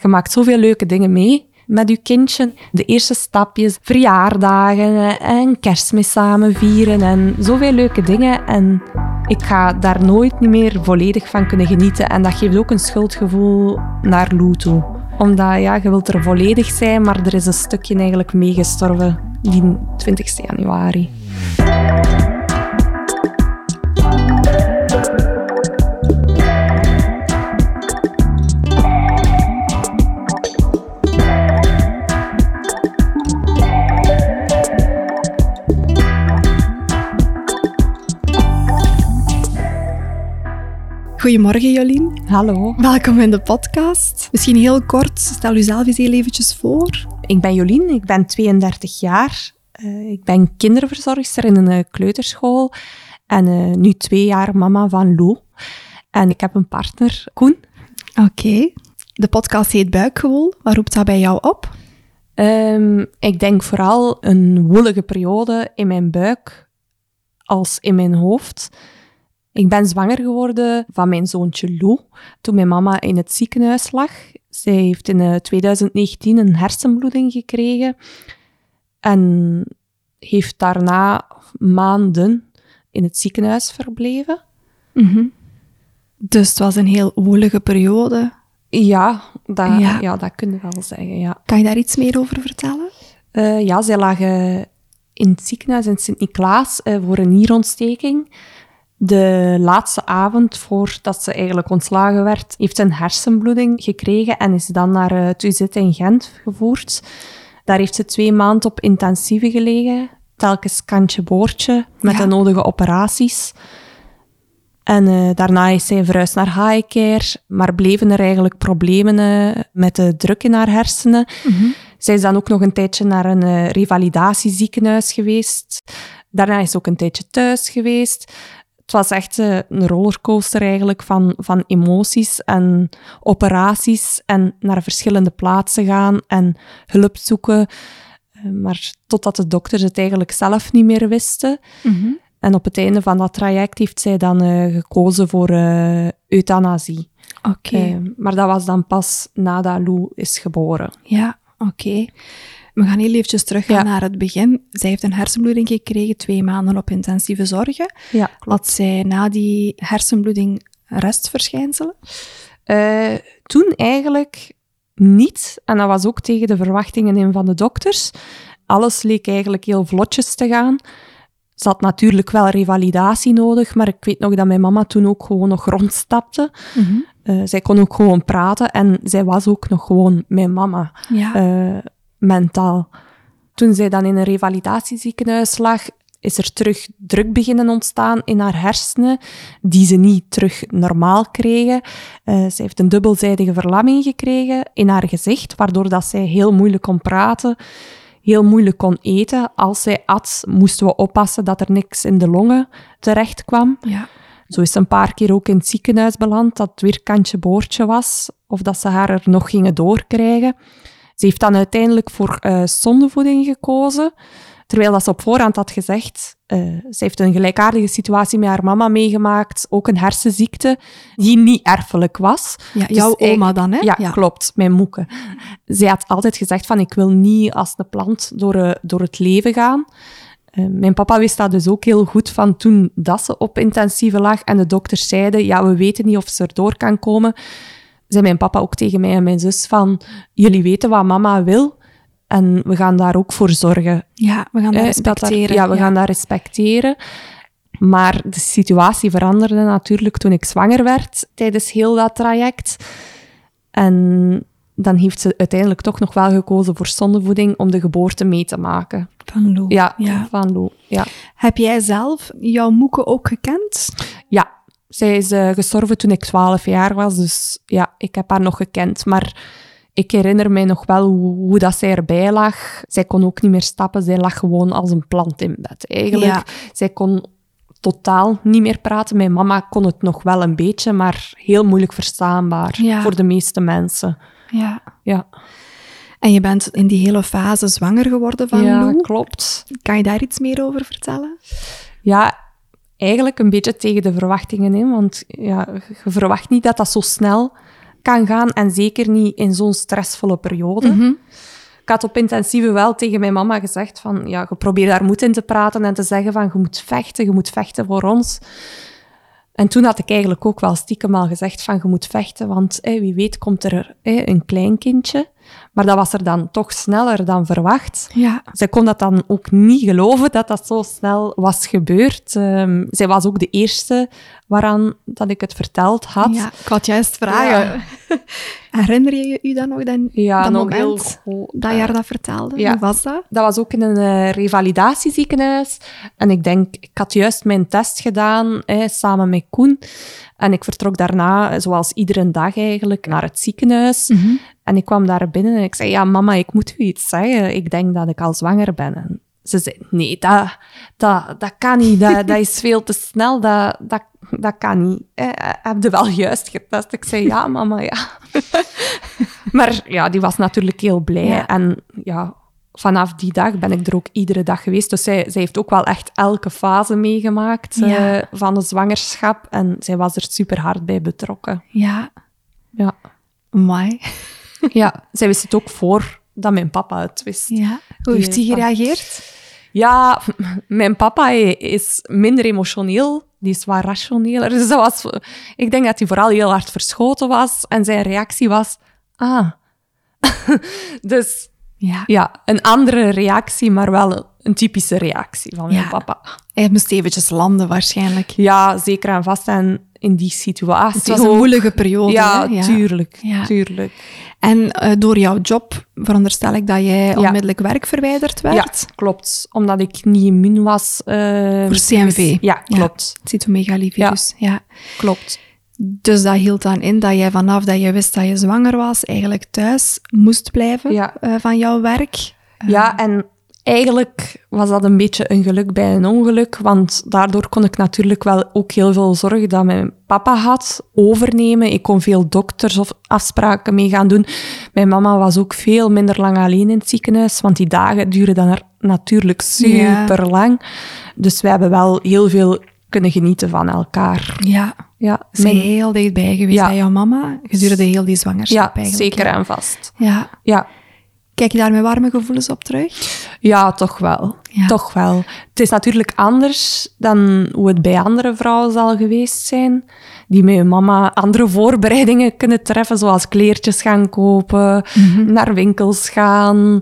Je maakt zoveel leuke dingen mee met je kindje. De eerste stapjes, verjaardagen en kerstmis samen vieren en zoveel leuke dingen. En ik ga daar nooit meer volledig van kunnen genieten. En dat geeft ook een schuldgevoel naar Lou. Omdat ja, je wilt er volledig zijn, maar er is een stukje eigenlijk meegestorven die 20 januari. Goedemorgen Jolien. Hallo. Welkom in de podcast. Misschien heel kort, stel jezelf eens heel eventjes voor. Ik ben Jolien, ik ben 32 jaar. Uh, ik ben kinderverzorgster in een uh, kleuterschool en uh, nu twee jaar mama van Lou. En ik heb een partner, Koen. Oké. Okay. De podcast heet Buikgewoel. Wat roept dat bij jou op? Um, ik denk vooral een woelige periode in mijn buik als in mijn hoofd. Ik ben zwanger geworden van mijn zoontje Lou toen mijn mama in het ziekenhuis lag. Zij heeft in 2019 een hersenbloeding gekregen en heeft daarna maanden in het ziekenhuis verbleven. Mm -hmm. Dus het was een heel woelige periode. Ja, dat, ja. ja. dat kun je wel zeggen. Ja. Kan je daar iets meer over vertellen? Uh, ja, zij lag in het ziekenhuis in Sint-Niklaas uh, voor een nierontsteking. De laatste avond voordat ze eigenlijk ontslagen werd, heeft ze een hersenbloeding gekregen en is dan naar het UZ in Gent gevoerd. Daar heeft ze twee maanden op intensieve gelegen, telkens kantje boordje met ja. de nodige operaties. En uh, daarna is zij verhuisd naar Highcare, maar bleven er eigenlijk problemen uh, met de druk in haar hersenen. Mm -hmm. Zij is dan ook nog een tijdje naar een uh, revalidatieziekenhuis geweest. Daarna is ze ook een tijdje thuis geweest het was echt een rollercoaster eigenlijk van, van emoties en operaties en naar verschillende plaatsen gaan en hulp zoeken. Maar totdat de dokters het eigenlijk zelf niet meer wisten. Mm -hmm. En op het einde van dat traject heeft zij dan uh, gekozen voor uh, euthanasie. Oké. Okay. Uh, maar dat was dan pas nadat Lou is geboren. Ja, oké. Okay. We gaan heel eventjes teruggaan ja. naar het begin. Zij heeft een hersenbloeding gekregen, twee maanden op intensieve zorgen. Ja, klopt. Had zij na die hersenbloeding restverschijnselen? Uh, toen eigenlijk niet. En dat was ook tegen de verwachtingen in van de dokters. Alles leek eigenlijk heel vlotjes te gaan. Ze had natuurlijk wel revalidatie nodig, maar ik weet nog dat mijn mama toen ook gewoon nog rondstapte. Mm -hmm. uh, zij kon ook gewoon praten en zij was ook nog gewoon mijn mama. Ja. Uh, mentaal. Toen zij dan in een revalidatieziekenhuis lag, is er terug druk beginnen ontstaan in haar hersenen, die ze niet terug normaal kregen. Uh, ze heeft een dubbelzijdige verlamming gekregen in haar gezicht, waardoor dat zij heel moeilijk kon praten, heel moeilijk kon eten. Als zij at, moesten we oppassen dat er niks in de longen terecht kwam. Ja. Zo is ze een paar keer ook in het ziekenhuis beland, dat het weer kantje boordje was, of dat ze haar er nog gingen doorkrijgen. Ze heeft dan uiteindelijk voor uh, zondevoeding gekozen, terwijl dat ze op voorhand had gezegd, uh, ze heeft een gelijkaardige situatie met haar mama meegemaakt, ook een hersenziekte, die niet erfelijk was. Ja, dus jouw oma dan, hè? Ja, ja, klopt, mijn moeke. Zij had altijd gezegd van, ik wil niet als een plant door, uh, door het leven gaan. Uh, mijn papa wist dat dus ook heel goed van toen dat ze op intensieve lag en de dokters zeiden, ja, we weten niet of ze erdoor kan komen zei mijn papa ook tegen mij en mijn zus van, jullie weten wat mama wil en we gaan daar ook voor zorgen. Ja, we gaan dat respecteren. Dat ja, we ja. gaan dat respecteren. Maar de situatie veranderde natuurlijk toen ik zwanger werd, tijdens heel dat traject. En dan heeft ze uiteindelijk toch nog wel gekozen voor zondevoeding om de geboorte mee te maken. Van Lou. Ja, ja. van Lou, ja. Heb jij zelf jouw moeke ook gekend? Ja, zij is uh, gestorven toen ik 12 jaar was, dus ja, ik heb haar nog gekend. Maar ik herinner mij nog wel hoe, hoe, dat zij erbij lag. Zij kon ook niet meer stappen, zij lag gewoon als een plant in bed. Eigenlijk, ja. zij kon totaal niet meer praten. Mijn mama kon het nog wel een beetje, maar heel moeilijk verstaanbaar ja. voor de meeste mensen. Ja. ja. En je bent in die hele fase zwanger geworden van ja, Lou. klopt. Kan je daar iets meer over vertellen? Ja, eigenlijk een beetje tegen de verwachtingen in. Want ja, je verwacht niet dat dat zo snel kan gaan en zeker niet in zo'n stressvolle periode. Mhm. Ik had op intensieve wel tegen mijn mama gezegd van, ja, je probeert daar moed in te praten en te zeggen van, je moet vechten, je moet vechten voor ons. En toen had ik eigenlijk ook wel stiekem al gezegd van, je moet vechten, want hé, wie weet komt er hé, een kleinkindje. Maar dat was er dan toch sneller dan verwacht. Ja. Zij kon dat dan ook niet geloven dat dat zo snel was gebeurd. Ehm, zij was ook de eerste waaraan dat ik het verteld had. ja, ik had juist vragen. Herinner je je u dan nog dan, Ja, dat nog moment heel goed. dat je haar dat vertelde? Ja. Hoe was dat? Dat was ook in een eh, revalidatieziekenhuis. En ik denk, ik had juist mijn test gedaan, samen met Koen. En ik vertrok daarna, eh, zoals iedere dag eigenlijk, naar het ziekenhuis. En ik kwam daar binnen en ik zei, ja mama, ik moet u iets zeggen. Ik denk dat ik al zwanger ben. En ze zei, nee, dat, dat, dat kan niet. Dat, dat is veel te snel. Dat, dat, dat kan niet. Eh, heb je wel juist getest? Ik zei, ja mama, ja. maar ja, die was natuurlijk heel blij. Ja. En ja, vanaf die dag ben ik er ook iedere dag geweest. Dus zij, zij heeft ook wel echt elke fase meegemaakt eh, van de zwangerschap. En zij was er super hard bij betrokken. Ja. Ja. Mooi. ja, zij wist het ook voor dat mijn papa het wist. Ja. Hoe heeft hij gereageerd? Ja, mijn papa is minder emotioneel. Die is wat rationeler. Dus dat was, ik denk dat hij vooral heel hard verschoten was. En zijn reactie was, ah. dus Ja. ja, een andere reactie, maar wel een, typische reactie van mijn Ja. papa. Hij moest eventjes landen waarschijnlijk. Ja, zeker en vast. En in die situatie Het was een moeilijke periode. Ja, hè? tuurlijk. Ja. tuurlijk. En eh, door jouw job veronderstel ik dat jij onmiddellijk werk verwijderd werd. Ja, klopt. Omdat ik niet immuun was. eh, Voor CMV. Ja, Ja. klopt. Cytomegalivirus. Ja. Klopt. Dus dat hield dan in dat jij vanaf dat je wist dat je zwanger was, eigenlijk thuis moest blijven Ja. eh, van jouw werk. Ja, en eigenlijk was dat een beetje een geluk bij een ongeluk, want daardoor kon ik natuurlijk wel ook heel veel zorg dat mijn papa had overnemen. Ik kon veel dokters of afspraken mee gaan doen. Mijn mama was ook veel minder lang alleen in het ziekenhuis, want die dagen duren dan er natuurlijk super lang. Dus wij hebben wel heel veel kunnen genieten van elkaar. Ja. Ja, Ze mijn- heel dichtbij geweest Ja. bij jouw mama gedurende heel die zwangerschap ja eigenlijk. zeker en vast. Ja. Ja. Kijk je daar met warme gevoelens op terug? Ja, toch wel. Ja. Toch wel. Het is natuurlijk anders dan hoe het bij andere vrouwen zal geweest zijn. Die met hun mama andere voorbereidingen kunnen treffen, zoals kleertjes gaan kopen, Mhm. naar winkels gaan.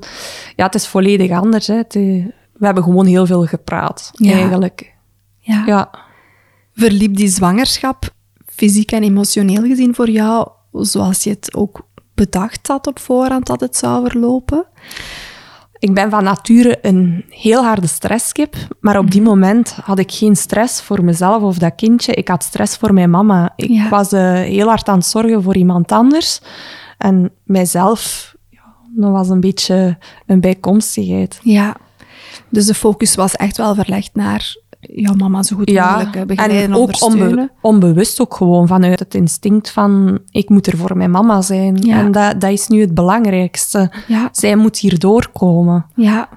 Ja, het is volledig anders. Hè. Het, we hebben gewoon heel veel gepraat, Ja. eigenlijk. Ja. Ja. Verliep die zwangerschap fysiek en emotioneel gezien voor jou zoals je het ook bedacht had op voorhand dat het zou verlopen? Ik ben van nature een heel harde stresskip, maar op die Mhm. moment had ik geen stress voor mezelf of dat kindje. Ik had stress voor mijn mama. Ik Ja. was eh, heel hard aan het zorgen voor iemand anders. En mijzelf, ja, dat was een beetje een bijkomstigheid. Ja. Dus de focus was echt wel verlegd naar jouw mama zo goed mogelijk eh, begeleiden en en ook onbe- onbewust ook gewoon vanuit het instinct van ik moet er voor mijn mama zijn. Ja. En dat, dat is nu het belangrijkste. Ja. Zij moet hier doorkomen. Ja.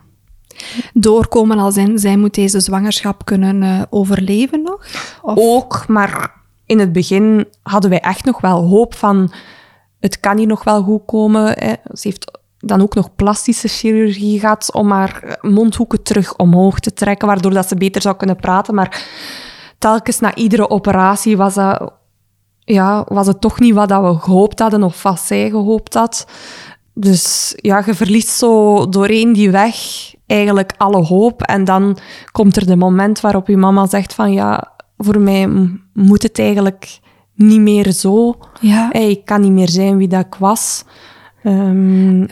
Doorkomen als in, zij moet deze zwangerschap kunnen eh, overleven nog? Of- ook, maar in het begin hadden wij echt nog wel hoop van het kan hier nog wel goed komen. Hè. Ze heeft dan ook nog plastische chirurgie gehad om haar mondhoeken terug omhoog te trekken, waardoor dat ze beter zou kunnen praten. Maar telkens na iedere operatie was, dat, ja, was het toch niet wat dat we gehoopt hadden of wat zij gehoopt had. Dus ja, je verliest zo doorheen die weg eigenlijk alle hoop. En dan komt er de moment waarop je mama zegt van ja, voor mij moet het eigenlijk niet meer zo. Ja. Hey, ik kan niet meer zijn wie dat ik was. Ehm,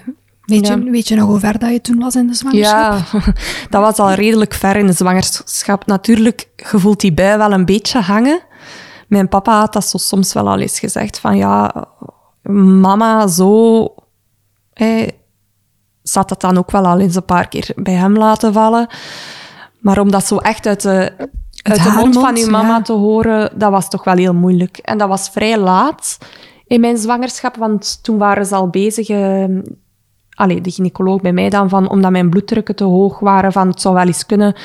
Weet, Ja. je, weet je nog hoe ver dat je toen was in de zwangerschap? ja, dat was al redelijk ver in de zwangerschap. Natuurlijk, je voelt die bui wel een beetje hangen. Mijn papa had dat zo soms wel al eens gezegd, van ja, mama, zo... Hè, zat dat dan ook wel al eens een paar keer bij hem laten vallen. Maar om dat zo echt uit de, uit de mond van je mama ja. te horen, dat was toch wel heel moeilijk. En dat was vrij laat in mijn zwangerschap, want toen waren ze al bezig... eh, allee, de gynaecoloog bij mij dan, van, omdat mijn bloeddrukken te hoog waren, van het zou wel eens kunnen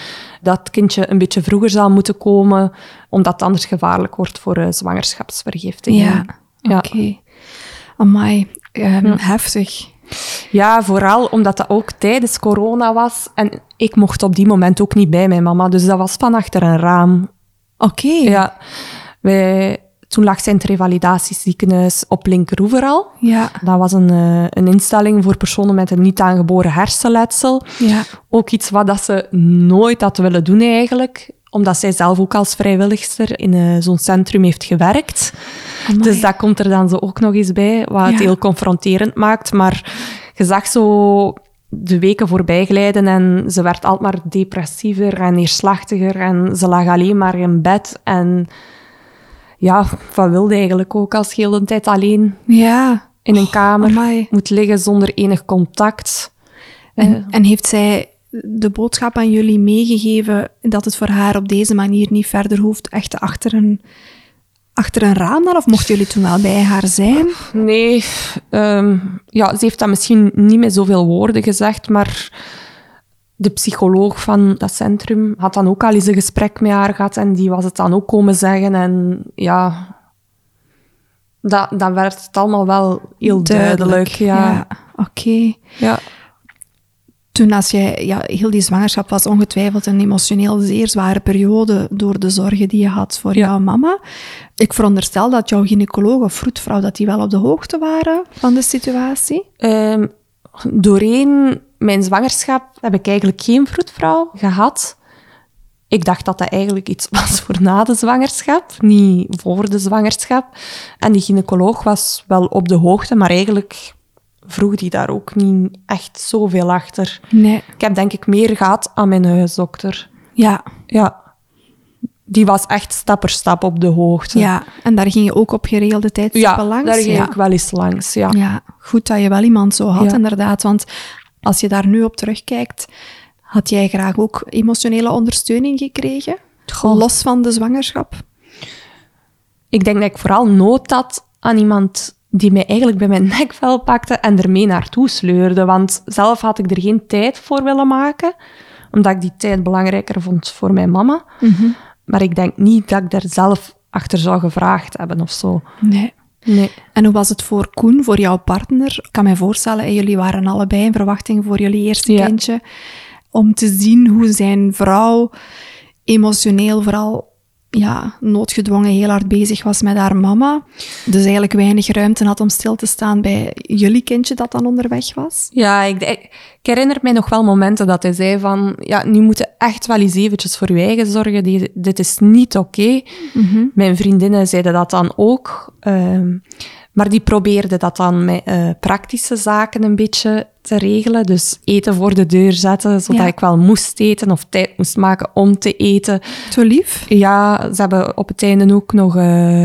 dat het kindje een beetje vroeger zal moeten komen, omdat het anders gevaarlijk wordt voor eh, zwangerschapsvergiftiging. Ja, Ja. oké. Amai, ehm, heftig. Ja, vooral omdat dat ook tijdens corona was. En ik mocht op die moment ook niet bij mijn mama. Dus dat was van achter een raam. Oké. Ja, wij, toen lag zij in het revalidatieziekenhuis op Linkeroever al. Ja. Dat was een, eh, een instelling voor personen met een niet aangeboren hersenletsel. Ja. Ook iets wat dat ze nooit had willen doen eigenlijk. Omdat zij zelf ook als vrijwilligster in eh, zo'n centrum heeft gewerkt. Amai. Dus dat komt er dan zo ook nog eens bij, wat het Ja. heel confronterend maakt. Maar je zag zo de weken voorbij glijden en ze werd altijd maar depressiever en neerslachtiger en ze lag alleen maar in bed. En ja, wat wilde eigenlijk ook als je heel de tijd alleen Ja. in een kamer Amai. moet liggen zonder enig contact. En, en heeft zij de boodschap aan jullie meegegeven dat het voor haar op deze manier niet verder hoeft, echt achter een, achter een raam dan? Of mochten jullie toen wel bij haar zijn? Nee, ehm, ja, ze heeft dat misschien niet met zoveel woorden gezegd, maar de psycholoog van dat centrum had dan ook al eens een gesprek met haar gehad en die was het dan ook komen zeggen. En ja, dat, dan werd het allemaal wel heel duidelijk. ja. Oké. Ja. Toen als jij, ja, heel die zwangerschap was ongetwijfeld een emotioneel zeer zware periode door de zorgen die je had voor Ja. jouw mama. Ik veronderstel dat jouw gynaecoloog of vroedvrouw, dat die wel op de hoogte waren van de situatie. Ehm, doorheen mijn zwangerschap heb ik eigenlijk geen vroedvrouw gehad. Ik dacht dat dat eigenlijk iets was voor na de zwangerschap, niet voor de zwangerschap. En die gynaecoloog was wel op de hoogte, maar eigenlijk vroeg die daar ook niet echt zoveel achter. Nee. Ik heb denk ik meer gehad aan mijn huisdokter. Ja, Ja. Die was echt stap per stap op de hoogte. ja. En daar ging je ook op geregelde tijdstippen ja langs? daar ging ja. ik wel eens langs. Ja. Ja, goed dat je wel iemand zo had, Ja. inderdaad. Want als je daar nu op terugkijkt, had jij graag ook emotionele ondersteuning gekregen? Goh. Los van de zwangerschap? Ik denk dat ik vooral nood had aan iemand die mij eigenlijk bij mijn nekvel pakte en ermee naartoe sleurde. Want zelf had ik er geen tijd voor willen maken, omdat ik die tijd belangrijker vond voor mijn mama. Maar ik denk niet dat ik daar zelf achter zou gevraagd hebben of zo. Nee. Nee. En hoe was het voor Koen, voor jouw partner? Ik kan me voorstellen, en jullie waren allebei in verwachting voor jullie eerste Ja. kindje. Om te zien hoe zijn vrouw emotioneel vooral ja, noodgedwongen heel hard bezig was met haar mama. Dus eigenlijk weinig ruimte had om stil te staan bij jullie kindje dat dan onderweg was. Ja, ik, herinner mij nog wel momenten dat hij zei van... Ja, nu moet je echt wel eens eventjes voor je eigen zorgen. Die- dit is niet oké. Mijn vriendinnen zeiden dat dan ook. ehm, maar die probeerden dat dan met eh, praktische zaken een beetje te regelen. Dus eten voor de deur zetten, zodat Ja. ik wel moest eten of tijd moest maken om te eten. Zo lief. Ja, ze hebben op het einde ook nog eh,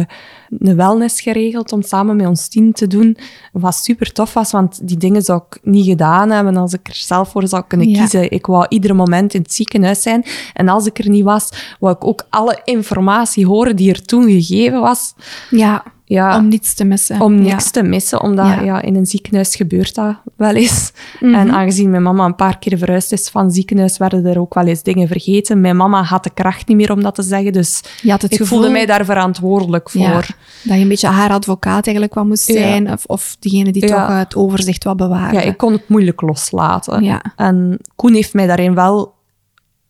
een wellness geregeld om samen met ons team te doen. Wat super tof was, want die dingen zou ik niet gedaan hebben als ik er zelf voor zou kunnen Ja. kiezen. Ik wou ieder moment in het ziekenhuis zijn. En als ik er niet was, wou ik ook alle informatie horen die er toen gegeven was. Ja, Ja, om niets te missen. om Ja. niks te missen, omdat Ja. Mhm. ja. in een ziekenhuis gebeurt dat wel eens. En aangezien mijn mama een paar keer verhuisd is van ziekenhuis, werden er ook wel eens dingen vergeten. Mijn mama had de kracht niet meer om dat te zeggen, dus het ik gevoel voelde mij daar verantwoordelijk voor. Dat je een beetje haar advocaat eigenlijk wat moest zijn. Of, of diegene die toch het overzicht wat bewaarde. Ja, ik kon het moeilijk loslaten. Ja. En Koen heeft mij daarin wel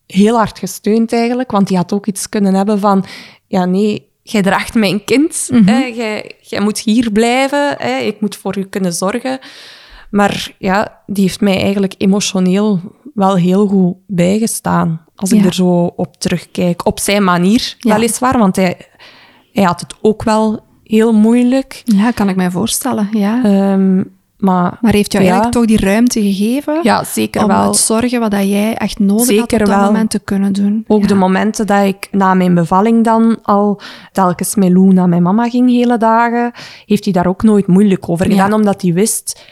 heel hard gesteund eigenlijk, want die had ook iets kunnen hebben van, ja nee, jij draagt mijn kind, Mhm. hè, jij, jij moet hier blijven, hè, ik moet voor u kunnen zorgen. Maar ja, die heeft mij eigenlijk emotioneel wel heel goed bijgestaan, als ik er zo op terugkijk. Op zijn manier, Ja. weliswaar, want hij, hij had het ook wel heel moeilijk. Ja, kan ik mij voorstellen. Ja. Ehm, maar maar heeft jou ja. eigenlijk toch die ruimte gegeven ja, zeker om wel. het zorgen wat dat jij echt nodig had op dat wel. moment te kunnen doen? Ook ja. de momenten dat ik na mijn bevalling dan al telkens met Lou naar mijn mama ging hele dagen, heeft hij daar ook nooit moeilijk over Ja. gedaan, omdat hij wist,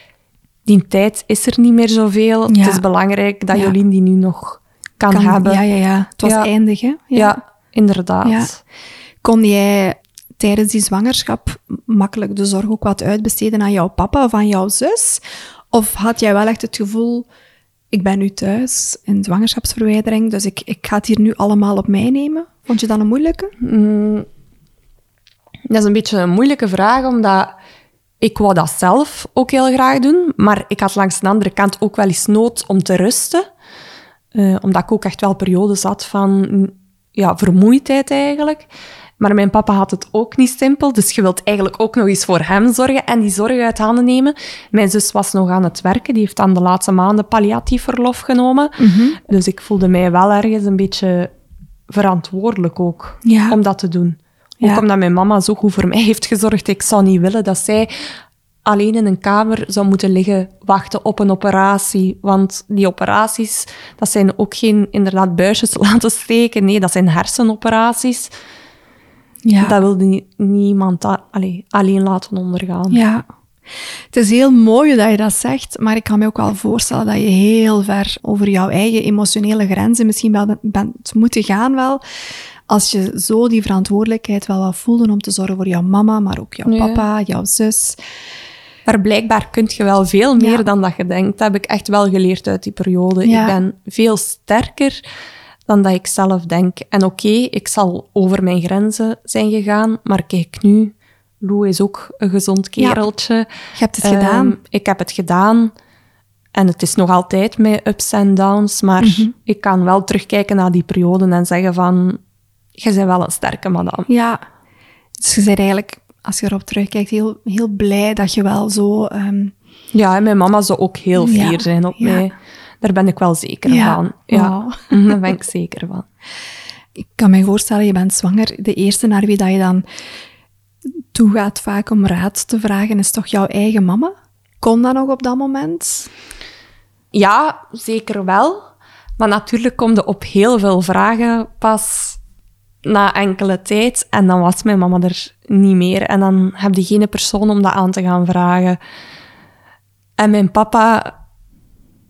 die tijd is er niet meer zoveel. Het is belangrijk dat. Jolien die nu nog kan, Kan- hebben. Ja, ja, ja. Het was eindig, hè? Ja, inderdaad. Kon jij tijdens die zwangerschap makkelijk de zorg ook wat uitbesteden aan jouw papa of aan jouw zus? Of had jij wel echt het gevoel, ik ben nu thuis in zwangerschapsverwijdering, dus ik, ik ga het hier nu allemaal op mij nemen? Vond je dat een moeilijke? Dat is een beetje een moeilijke vraag, omdat ik wou dat zelf ook heel graag doen, maar ik had langs de andere kant ook wel eens nood om te rusten. Eh, omdat ik ook echt wel periodes had van ja, vermoeidheid eigenlijk. Maar mijn papa had het ook niet simpel, dus je wilt eigenlijk ook nog eens voor hem zorgen en die zorg uit handen nemen. Mijn zus was nog aan het werken, die heeft dan de laatste maanden palliatief verlof genomen. Dus ik voelde mij wel ergens een beetje verantwoordelijk ook Ja. om dat te doen. Ook Ja. omdat mijn mama zo goed voor mij heeft gezorgd. Ik zou niet willen dat zij alleen in een kamer zou moeten liggen wachten op een operatie. Want die operaties, dat zijn ook geen inderdaad buisjes laten steken. Nee, dat zijn hersenoperaties. Ja. Dat wilde nie- niemand alleen laten ondergaan. Ja. Het is heel mooi dat je dat zegt, maar ik kan me ook wel voorstellen dat je heel ver over jouw eigen emotionele grenzen misschien wel bent- moeten gaan wel. Als je zo die verantwoordelijkheid wel wat voelde om te zorgen voor jouw mama, maar ook jouw Ja. papa, jouw zus. Maar blijkbaar kun je wel veel meer Ja. dan dat je denkt. Dat heb ik echt wel geleerd uit die periode. Ja. Ik ben veel sterker dan dat ik zelf denk. En oké, ik zal over mijn grenzen zijn gegaan, maar kijk nu, Lou is ook een gezond Ja. kereltje. Je hebt het Ehm, gedaan. Ik heb het gedaan. En het is nog altijd met ups en downs, maar Mhm. ik kan wel terugkijken naar die periode en zeggen van, je bent wel een sterke madame. Ja. Dus je bent eigenlijk, als je erop terugkijkt, heel, heel blij dat je wel zo... ehm, Ja, en mijn mama zou ook heel Ja, fier zijn op ja. mij. Daar ben ik wel zeker Ja, van. Ja, wauw. daar ben ik zeker van. Ik kan me voorstellen, je bent zwanger. De eerste naar wie dat je dan toe gaat vaak om raad te vragen, is toch jouw eigen mama? Kon dat nog op dat moment? Ja, zeker wel. Maar natuurlijk komt er op heel veel vragen pas na enkele tijd. En dan was mijn mama er niet meer. En dan heb je geen persoon om dat aan te gaan vragen. En mijn papa,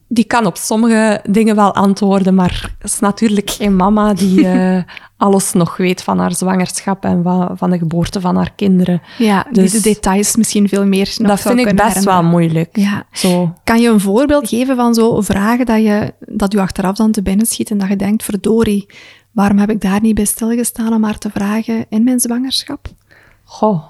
die kan op sommige dingen wel antwoorden, maar het is natuurlijk geen mama die eh, alles nog weet van haar zwangerschap en van, van de geboorte van haar kinderen. Ja, Dus- die de details misschien veel meer nog dat vind ik best wel moeilijk. Ja. Zo. Kan je een voorbeeld geven van zo vragen dat je, dat je achteraf dan te binnen schiet en dat je denkt, verdorie, waarom heb ik daar niet bij stilgestaan om haar te vragen in mijn zwangerschap? Goh,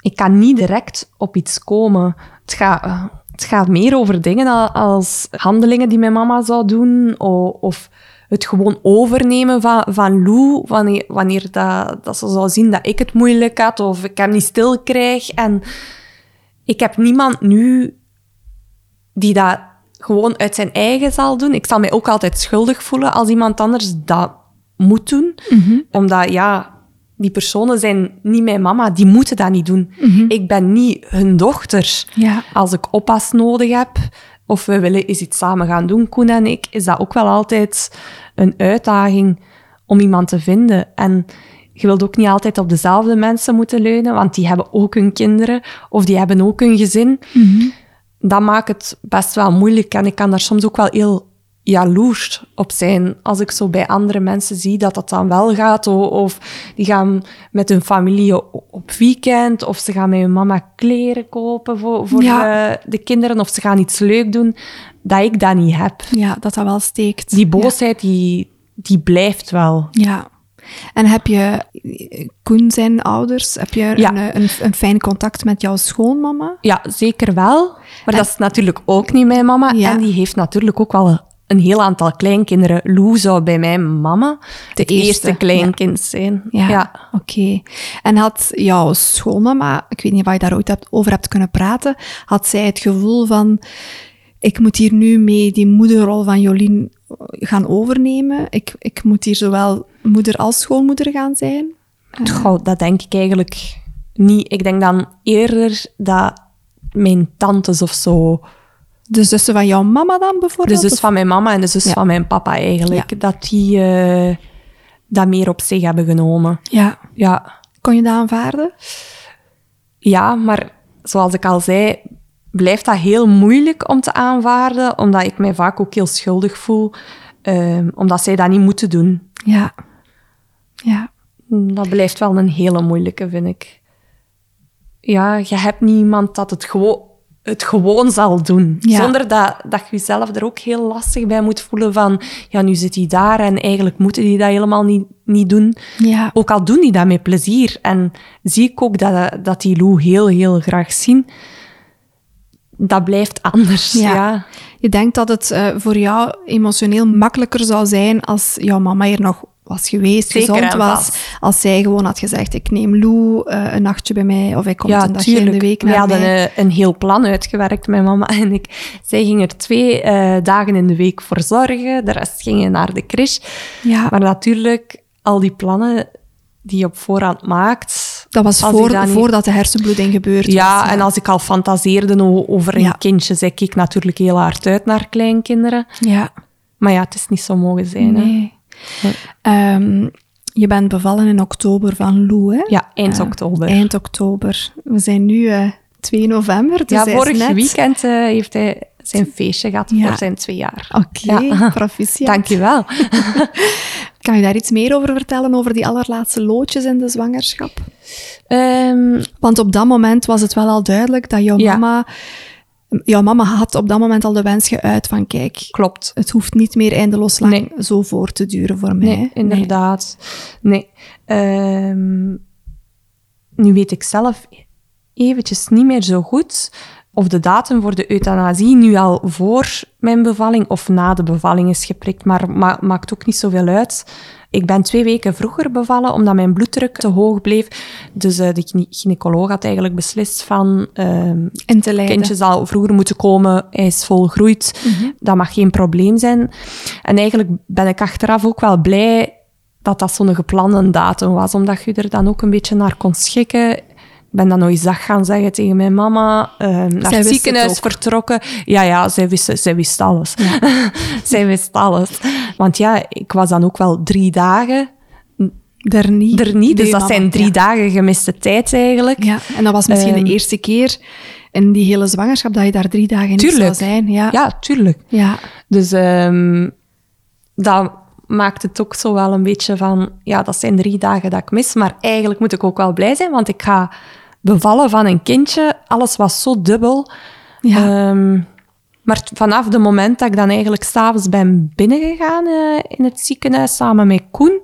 ik kan niet direct op iets komen. Het gaat, eh, het gaat meer over dingen al- als handelingen die mijn mama zou doen, of het gewoon overnemen van, van Lou, wanneer, wanneer dat, dat ze zou zien dat ik het moeilijk had, of ik hem niet stil krijg. En ik heb niemand nu die dat gewoon uit zijn eigen zal doen. Ik zal mij ook altijd schuldig voelen als iemand anders dat moet doen. Omdat, ja, die personen zijn niet mijn mama. Die moeten dat niet doen. Ik ben niet hun dochter. Ja. Als ik oppas nodig heb, of we willen eens iets samen gaan doen, Koen en ik, is dat ook wel altijd een uitdaging om iemand te vinden. En je wilt ook niet altijd op dezelfde mensen moeten leunen, want die hebben ook hun kinderen, of die hebben ook hun gezin dat maakt het best wel moeilijk. En ik kan daar soms ook wel heel jaloers op zijn. Als ik zo bij andere mensen zie dat dat dan wel gaat. Of die gaan met hun familie op weekend. Of ze gaan met hun mama kleren kopen voor, voor Ja. eh, de kinderen. Of ze gaan iets leuk doen. Dat ik dat niet heb. Ja, dat dat wel steekt. Die boosheid, die, die blijft wel. Ja. En heb je Koen zijn ouders, heb je Ja. een, een, een fijn contact met jouw schoonmama? Ja, zeker wel. Maar dat is natuurlijk ook niet mijn mama. En die heeft natuurlijk ook wel een heel aantal kleinkinderen. Lou zou bij mijn mama De het eerste, eerste kleinkind zijn. Ja, ja. oké. En had jouw schoonmama, ik weet niet of je daar ooit hebt, over hebt kunnen praten, had zij het gevoel van, ik moet hier nu mee die moederrol van Jolien gaan overnemen. Ik, ik moet hier zowel moeder als schoonmoeder gaan zijn. Goh, dat denk ik eigenlijk niet. Ik denk dan eerder dat mijn tantes of zo, De zussen van jouw mama dan de bijvoorbeeld? zus Of- van mijn mama en de zus Ja. van mijn papa eigenlijk, Ja. dat die eh, dat meer op zich hebben genomen. Ja. Ja. Kon je dat aanvaarden? ja, maar zoals ik al zei, blijft dat heel moeilijk om te aanvaarden, omdat ik mij vaak ook heel schuldig voel, ehm, omdat zij dat niet moeten doen. Ja. Ja. Dat blijft wel een hele moeilijke, vind ik. Ja, je hebt niemand dat het gewoon het gewoon zal doen. Ja. Zonder dat, dat je jezelf er ook heel lastig bij moet voelen van, ja, nu zit hij daar en eigenlijk moeten die dat helemaal niet, niet doen. Ja. Ook al doen die dat met plezier. En zie ik ook dat, dat die Lou heel, heel graag zien. Dat blijft anders, Ja. ja. Je denkt dat het eh, voor jou emotioneel makkelijker zou zijn als jouw mama hier nog was geweest, Zeker gezond was. Als zij gewoon had gezegd, ik neem Lou eh, een nachtje bij mij of hij komt ja, een dagje in de week We naar hadden mij. eh, een heel plan uitgewerkt, mijn mama en ik. Zij ging er twee eh, dagen in de week voor zorgen. De rest gingen naar de crash. Ja, Maar natuurlijk, al die plannen die je op voorhand maakt... dat was voor, dat niet- voordat de hersenbloeding gebeurd Ja, en als ik al fantaseerde over een Ja. kindje, zei ik natuurlijk heel hard uit naar kleinkinderen. Ja, Maar ja, het is niet zo mogen zijn. Hè? Nee. Ehm, je bent bevallen in oktober van Lou, hè? Ja, eind Eh, oktober. Eind oktober. We zijn nu eh 2 november, dus ja, vorig net... weekend eh, heeft hij zijn feestje gehad Ja. voor zijn twee jaar. Oké, Ja. proficiat. Dankjewel. Kan je daar iets meer over vertellen, over die allerlaatste loodjes in de zwangerschap? Ehm, Want op dat moment was het wel al duidelijk dat jouw Ja. Jouw mama had op dat moment al de wens geuit van, kijk, klopt. het hoeft niet meer eindeloos lang Nee. zo voor te duren voor mij. Nee, inderdaad. Nee. Ehm, nu weet ik zelf eventjes niet meer zo goed of de datum voor de euthanasie nu al voor mijn bevalling of na de bevalling is geprikt, maar ma maakt ook niet zoveel uit. Ik ben twee weken vroeger bevallen, omdat mijn bloeddruk te hoog bleef. Dus eh, de gyne- gynaecoloog had eigenlijk beslist van... ehm, In te leiden. kindje zal vroeger moeten komen, hij is volgroeid. Mhm. Dat mag geen probleem zijn. En eigenlijk ben ik achteraf ook wel blij dat dat zo'n geplande datum was, omdat je er dan ook een beetje naar kon schikken. Ik ben dan nog eens dag gaan zeggen tegen mijn mama, eh, naar wist het het ziekenhuis ook. vertrokken. Ja, ja, zij wist, zij wist alles. zij wist alles. Want ja, ik was dan ook wel drie dagen Er niet. er niet. Dus Nee, dat mama, zijn drie ja. dagen gemiste tijd eigenlijk. Ja, en dat was misschien Ehm, de eerste keer in die hele zwangerschap dat je daar drie dagen niet zou zijn. Ja. Ja, tuurlijk. ja. Dus ehm, dat maakt het ook zo wel een beetje van, ja, dat zijn drie dagen dat ik mis, maar eigenlijk moet ik ook wel blij zijn, want ik ga bevallen van een kindje. Alles was zo dubbel. Ja. Ehm, maar vanaf het moment dat ik dan eigenlijk s'avonds ben binnengegaan eh, in het ziekenhuis samen met Koen,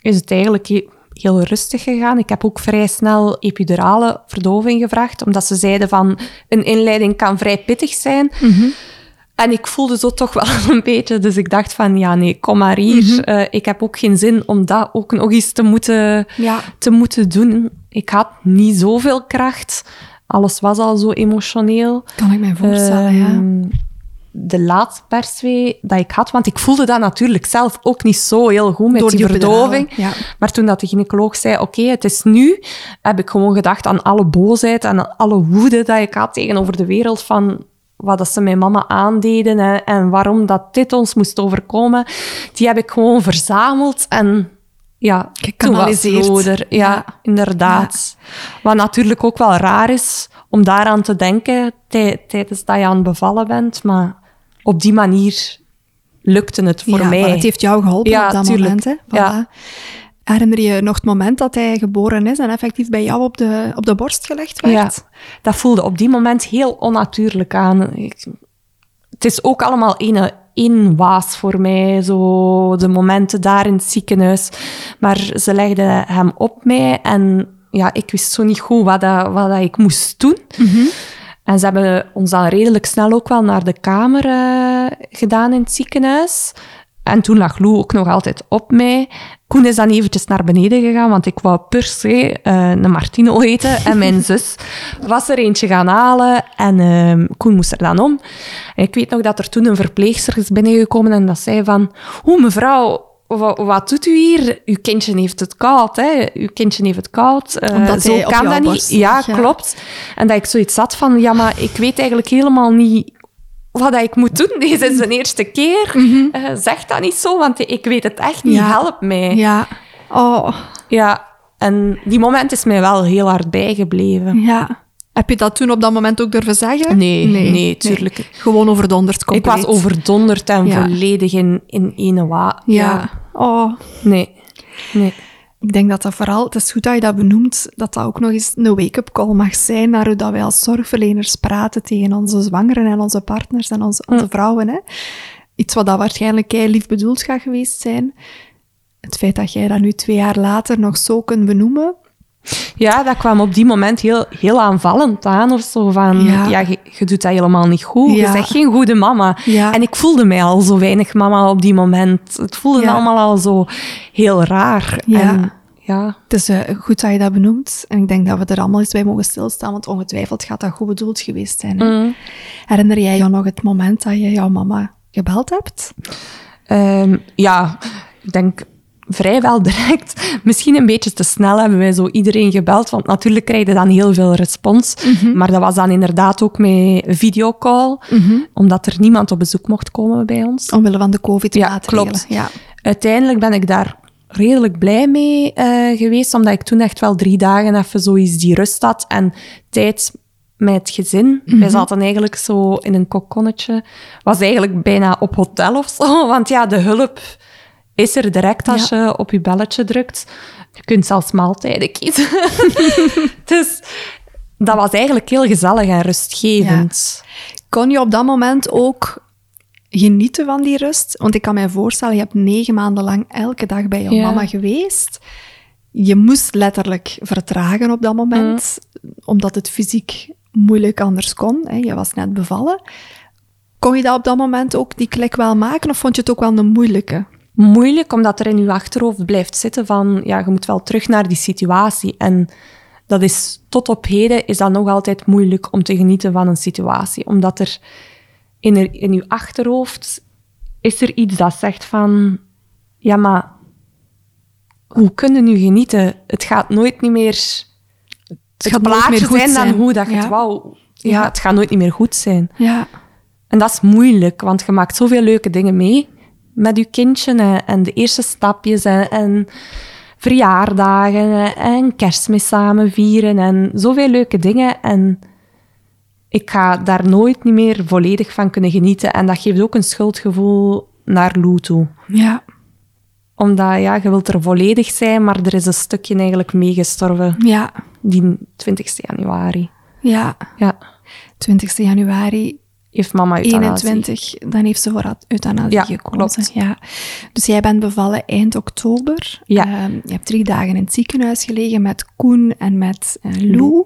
is het eigenlijk he- heel rustig gegaan. Ik heb ook vrij snel epidurale verdoving gevraagd, omdat ze zeiden van een inleiding kan vrij pittig zijn. En ik voelde zo toch wel een beetje, dus ik dacht van ja, nee, kom maar hier. Eh, ik heb ook geen zin om dat ook nog eens te moeten, Ja. te moeten doen. Ik had niet zoveel kracht. Alles was al zo emotioneel. Kan ik mij voorstellen, ja. Ehm, De laatste perswee dat ik had, want ik voelde dat natuurlijk zelf ook niet zo heel goed met Door die die verdoving. ja. Maar toen dat de gynaecoloog zei, oké, het is nu, heb ik gewoon gedacht aan alle boosheid en alle woede dat ik had tegenover de wereld van wat ze mijn mama aandeden en, en waarom dat dit ons moest overkomen. Die heb ik gewoon verzameld en ja, Gekanaliseerd. Ja, Ja. inderdaad. Wat natuurlijk ook wel raar is om daaraan te denken tij- tijdens dat je aan het bevallen bent, maar op die manier lukte het voor ja, mij. maar het heeft jou geholpen Ja, op dat tuurlijk. moment. Hè? Voilà. Herinner je nog het moment dat hij geboren is en effectief bij jou op de, op de borst gelegd werd? Ja, dat voelde op die moment heel onnatuurlijk aan. Ik- het is ook allemaal één, één waas voor mij, zo de momenten daar in het ziekenhuis. Maar ze legden hem op mij en ja, ik wist zo niet goed wat, dat, wat dat ik moest doen. En ze hebben ons dan redelijk snel ook wel naar de kamer eh, gedaan in het ziekenhuis. En toen lag Lou ook nog altijd op mij. Koen is dan eventjes naar beneden gegaan, want ik wou per se eh, een Martino eten. En mijn zus was er eentje gaan halen en ehm, Koen moest er dan om. En ik weet nog dat er toen een verpleegster is binnengekomen en dat zei van... Oeh, mevrouw, wat, wat doet u hier? Uw kindje heeft het koud, hè? Uw kindje heeft het koud. Omdat zo kan dat niet. Ja, klopt. En dat ik zoiets had van, ja, maar ik weet eigenlijk helemaal niet wat ik moet doen. Deze is de eerste keer. Eh, zeg dat niet zo, want ik weet het echt niet. Mhm. Ja. Help mij. Ja. Oh, Ja, en die moment is mij wel heel hard bijgebleven. ja. Heb je dat toen op dat moment ook durven zeggen? Nee, nee, tuurlijk. Gewoon overdonderd Ik compleet. was overdonderd en Ja. volledig in, in ene wa. Ja. Oh. Nee, nee. Ik denk dat dat vooral, het is goed dat je dat benoemt, dat dat ook nog eens een wake-up call mag zijn naar hoe dat wij als zorgverleners praten tegen onze zwangeren en onze partners en onze, onze vrouwen. Hè. Iets wat dat waarschijnlijk kei lief bedoeld gaat geweest zijn. Het feit dat jij dat nu twee jaar later nog zo kunt benoemen, Ja, dat kwam op die moment heel, heel aanvallend aan of zo. Van, Ja. ja, je, je doet dat helemaal niet goed. Ja. Je bent geen goede mama. Ja. En ik voelde mij al zo weinig mama op die moment. Het voelde allemaal al zo heel raar. Ja. En, ja. Het is eh, goed dat je dat benoemt. En ik denk dat we er allemaal eens bij mogen stilstaan, want ongetwijfeld gaat dat goed bedoeld geweest zijn. Mm. Herinner jij je nog het moment dat je jouw mama gebeld hebt? Ehm, ja, ik denk vrijwel direct. Misschien een beetje te snel hebben wij zo iedereen gebeld, want natuurlijk krijg je dan heel veel respons. Mhm. Maar dat was dan inderdaad ook met videocall, omdat er niemand op bezoek mocht komen bij ons. Omwille van de covid-maatregelen. Ja, klopt. Ja. Uiteindelijk ben ik daar redelijk blij mee eh, geweest, omdat ik toen echt wel drie dagen even zoiets die rust had en tijd met het gezin. Wij zaten eigenlijk zo in een kokonnetje. Was eigenlijk bijna op hotel of zo, want ja, de hulp is er direct als je op je belletje drukt. Je kunt zelfs maaltijden kiezen. dus dat was eigenlijk heel gezellig en rustgevend. Kon je op dat moment ook genieten van die rust? Want ik kan mij voorstellen, je hebt negen maanden lang elke dag bij jouw Ja. mama geweest. Je moest letterlijk vertragen op dat moment, omdat het fysiek moeilijk anders kon. Hè? Je was net bevallen. Kon je dat op dat moment ook die klik wel maken, of vond je het ook wel een moeilijke? Moeilijk, omdat er in je achterhoofd blijft zitten van, ja, je moet wel terug naar die situatie. En dat is, tot op heden is dat nog altijd moeilijk om te genieten van een situatie. Omdat er in, er, in je achterhoofd is er iets dat zegt van, ja, maar hoe kunnen nu genieten? Het gaat nooit niet meer het, gaat nooit plaatje meer goed zijn dan hoe dat je Ja. het wou. Ja, Ja. het gaat nooit niet meer goed zijn. Ja. En dat is moeilijk, want je maakt zoveel leuke dingen mee met je kindje en, en de eerste stapjes en, en verjaardagen en, en kerstmis samen vieren en zoveel leuke dingen. En ik ga daar nooit niet meer volledig van kunnen genieten. En dat geeft ook een schuldgevoel naar Lou toe. Ja. Omdat ja, je wilt er volledig zijn, maar er is een stukje eigenlijk meegestorven, Ja. die 20 januari. Ja. Ja, 20 januari heeft mama euthanasie. 21, dan heeft ze voor euthanasie Ja, gekozen. klopt. Ja. Dus jij bent bevallen eind oktober. Ja. Ehm, je hebt drie dagen in het ziekenhuis gelegen met Koen en met eh, Lou.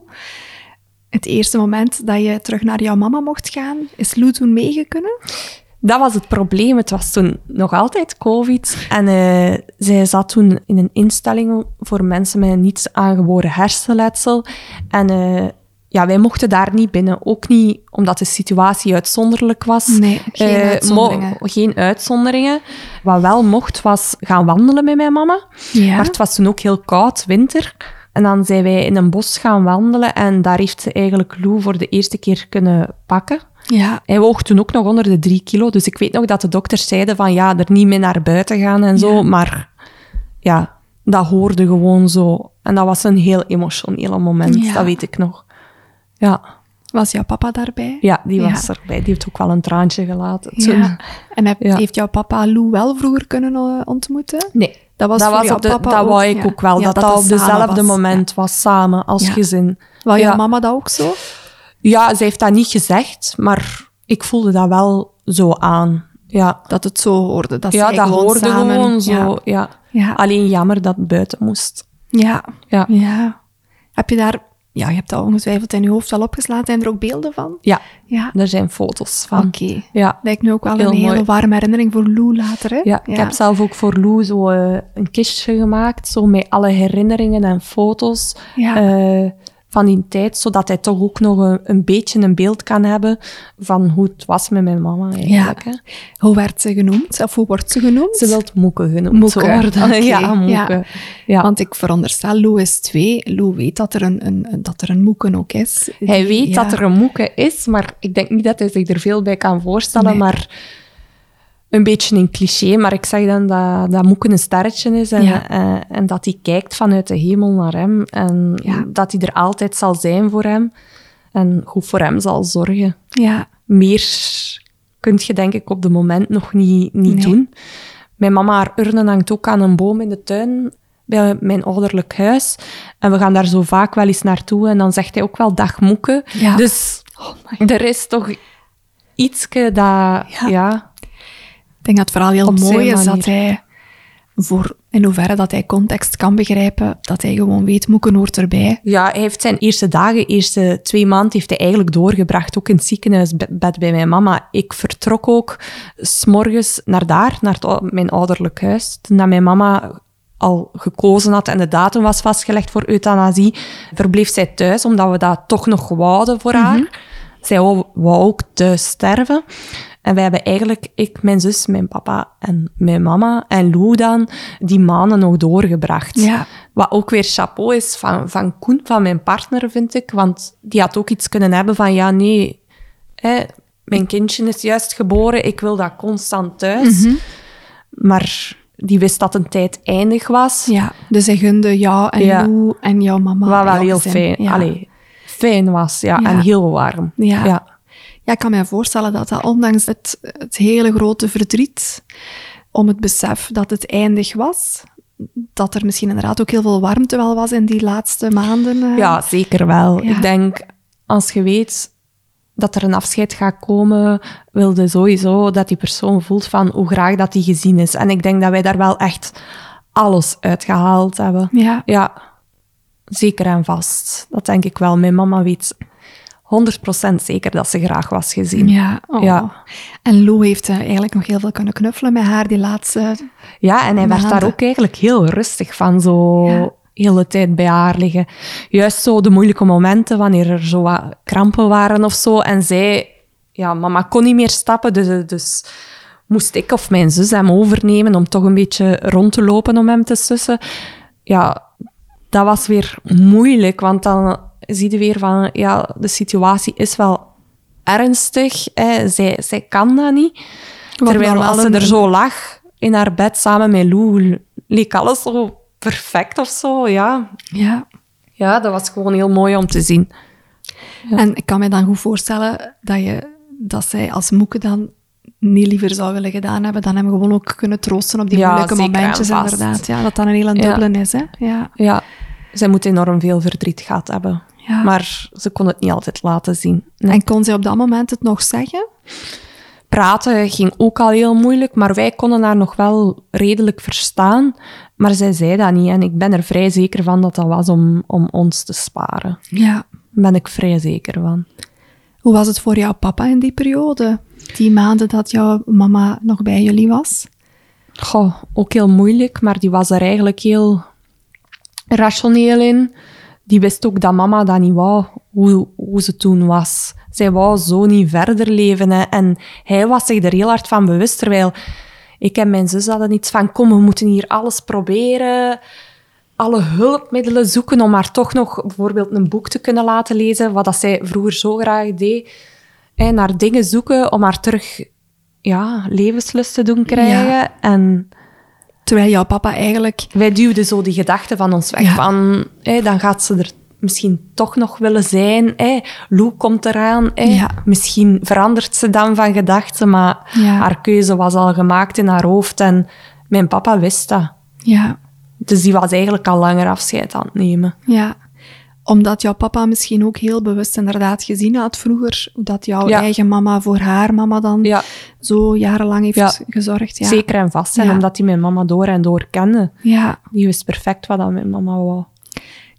Het eerste moment dat je terug naar jouw mama mocht gaan, is Lou toen meegekunnen? Dat was het probleem. Het was toen nog altijd COVID. En eh, zij zat toen in een instelling voor mensen met een niet aangeboren hersenletsel. En eh, ja, wij mochten daar niet binnen. Ook niet omdat de situatie uitzonderlijk was. Nee, geen Eh, uitzonderingen. geen uitzonderingen. Wat wel mocht, was gaan wandelen met mijn mama. Ja. Maar het was toen ook heel koud, winter. En dan zijn wij in een bos gaan wandelen. En daar heeft ze eigenlijk Lou voor de eerste keer kunnen pakken. Ja. Hij woog toen ook nog onder de drie kilo. Dus ik weet nog dat de dokters zeiden van ja, er niet mee naar buiten gaan en zo. Ja. Maar ja, dat hoorde gewoon zo. En dat was een heel emotioneel moment, Ja. dat weet ik nog. Ja, Was jouw papa daarbij? ja die Ja. was erbij. Die heeft ook wel een traantje gelaten toen. Ja. En heb- Ja. heeft jouw papa Lou wel vroeger kunnen eh, ontmoeten? Nee, Dat was voor jouw op de, papa dat ook, wou ik ook wel. Dat dat dat, dat op dezelfde was, moment was, samen, als gezin. Wou jouw mama dat ook zo? Ja, ze heeft dat niet gezegd, maar ik voelde dat wel zo aan. Ja, Dat het zo hoorde. Dat ja dat gewoon hoorde samen, gewoon zo. Ja. Alleen jammer dat het buiten moest. Ja. Ja. ja. Heb je daar... Ja, je hebt dat ongetwijfeld in je hoofd al opgeslagen. Zijn er ook beelden van? Ja, Ja. er zijn foto's van. Oké. Ja. Lijkt nu ook wel Heel een hele warme herinnering voor Lou later, hè? Ja, ik heb zelf ook voor Lou zo eh, een kistje gemaakt, zo met alle herinneringen en foto's Ja. eh, van die tijd, zodat hij toch ook nog een, een beetje een beeld kan hebben van hoe het was met mijn mama eigenlijk. Hè. Hoe werd ze genoemd? Of hoe wordt ze genoemd? Ze wil Moeke genoemd Moeke, worden. Ja, Moeke. ja. Ja. Want ik veronderstel, Lou is twee. Lou weet dat er een, een, dat er een moeken ook is. Hij weet ja. dat er een Moeke is, maar ik denk niet dat hij zich er veel bij kan voorstellen. Nee. Maar een beetje een cliché, maar ik zeg dan dat, dat Moeke een sterretje is en, Ja. eh, en dat hij kijkt vanuit de hemel naar hem en Ja. dat hij er altijd zal zijn voor hem en goed voor hem zal zorgen. Ja. Meer kun je denk ik op de moment nog niet, niet Nee. doen. Mijn mama, haar urne hangt ook aan een boom in de tuin. bij mijn ouderlijk huis. En we gaan daar zo vaak wel eens naartoe. En dan zegt hij ook wel dag moeke. Ja. Dus Oh er is toch ietske dat... Ja. Ik denk dat het vooral heel Op mooi is dat hij, voor, in hoeverre dat hij context kan begrijpen, dat hij gewoon weet, Moeken hoort erbij. ja, hij heeft zijn eerste dagen, eerste twee maanden, heeft hij eigenlijk doorgebracht. Ook in het ziekenhuisbed bij mijn mama. Ik vertrok ook s'morgens naar daar, naar het mijn ouderlijk huis. Toen mijn mama al gekozen had en de datum was vastgelegd voor euthanasie, verbleef zij thuis, omdat we dat toch nog wouden voor haar. Zij wou, wou ook thuis sterven. En wij hebben eigenlijk, ik, mijn zus, mijn papa en mijn mama en Lou dan, die maanden nog doorgebracht. Ja. Wat ook weer chapeau is van, van Koen, van mijn partner, vind ik. Want die had ook iets kunnen hebben van, ja, nee, hè, mijn kindje is juist geboren, ik wil dat constant thuis. Maar die wist dat een tijd eindig was. Ja, dus hij gunde jou en Ja. Lou en jouw mama. wat wel heel fijn, Ja. allee, fijn was, ja, Ja. en heel warm. Ja. ja. Ja, ik kan me voorstellen dat dat ondanks het, het hele grote verdriet om het besef dat het eindig was, dat er misschien inderdaad ook heel veel warmte wel was in die laatste maanden. eh. Ja, zeker wel. Ja. Ik denk, als je weet dat er een afscheid gaat komen, wilde sowieso dat die persoon voelt van hoe graag dat die gezien is. En ik denk dat wij daar wel echt alles uitgehaald hebben. Ja. Ja, zeker en vast. Dat denk ik wel. Mijn mama weet 100% zeker dat ze graag was gezien. Ja, oh. Ja. En Lou heeft eh, eigenlijk nog heel veel kunnen knuffelen met haar die laatste... Ja, en hij werd daar Maanden. ook eigenlijk heel rustig van, zo Ja. hele tijd bij haar liggen. Juist zo de moeilijke momenten, wanneer er zo wat krampen waren of zo. En zij, ja, mama kon niet meer stappen, dus, dus moest ik of mijn zus hem overnemen om toch een beetje rond te lopen om hem te sussen. Ja, dat was weer moeilijk, want dan zie je weer van, ja, de situatie is wel ernstig. Hè. Zij, zij kan dat niet. Terwijl als ze er zo lag in haar bed samen met Lou, leek alles zo perfect of zo. Ja. Ja. ja, dat was gewoon heel mooi om te zien. En ik kan me dan goed voorstellen dat, je, dat zij als moeke dan niet liever zou willen gedaan hebben dan hem gewoon ook kunnen troosten op die Ja, moeilijke momentjes, inderdaad. Ja, dat dan een hele Ja. dubbele is, hè. Ja. Ja, zij moet enorm veel verdriet gehad hebben. Ja. Maar ze kon het niet altijd laten zien. Nee. En kon zij op dat moment het nog zeggen? Praten ging ook al heel moeilijk, maar wij konden haar nog wel redelijk verstaan. Maar zij zei dat niet en ik ben er vrij zeker van dat dat was om, om ons te sparen. Ja. Daar ben ik vrij zeker van. Hoe was het voor jouw papa in die periode? Die maanden dat jouw mama nog bij jullie was? Goh, ook heel moeilijk, maar die was er eigenlijk heel rationeel in. Die wist ook dat mama dat niet wou, hoe, hoe ze toen was. Zij wou zo niet verder leven. Hè. En hij was zich er heel hard van bewust, terwijl ik en mijn zus hadden iets van, kom, we moeten hier alles proberen, alle hulpmiddelen zoeken om haar toch nog bijvoorbeeld een boek te kunnen laten lezen, wat dat zij vroeger zo graag deed. En naar dingen zoeken om haar terug ja, levenslust te doen krijgen. Ja. En Terwijl jouw papa eigenlijk... wij duwden zo die gedachten van ons weg. Ja. Van, hé, dan gaat ze er misschien toch nog willen zijn. Hé. Lou komt eraan. Hé. Ja. Misschien verandert ze dan van gedachten, maar Ja. haar keuze was al gemaakt in haar hoofd. En mijn papa wist dat. Ja, Dus die was eigenlijk al langer afscheid aan het nemen. ja. Omdat jouw papa misschien ook heel bewust inderdaad gezien had vroeger, dat jouw Ja. eigen mama voor haar mama dan Ja, zo jarenlang heeft Ja. gezorgd. Ja. zeker en vast. En omdat hij mijn mama door en door kende. Ja. Die wist perfect wat dat mijn mama wou.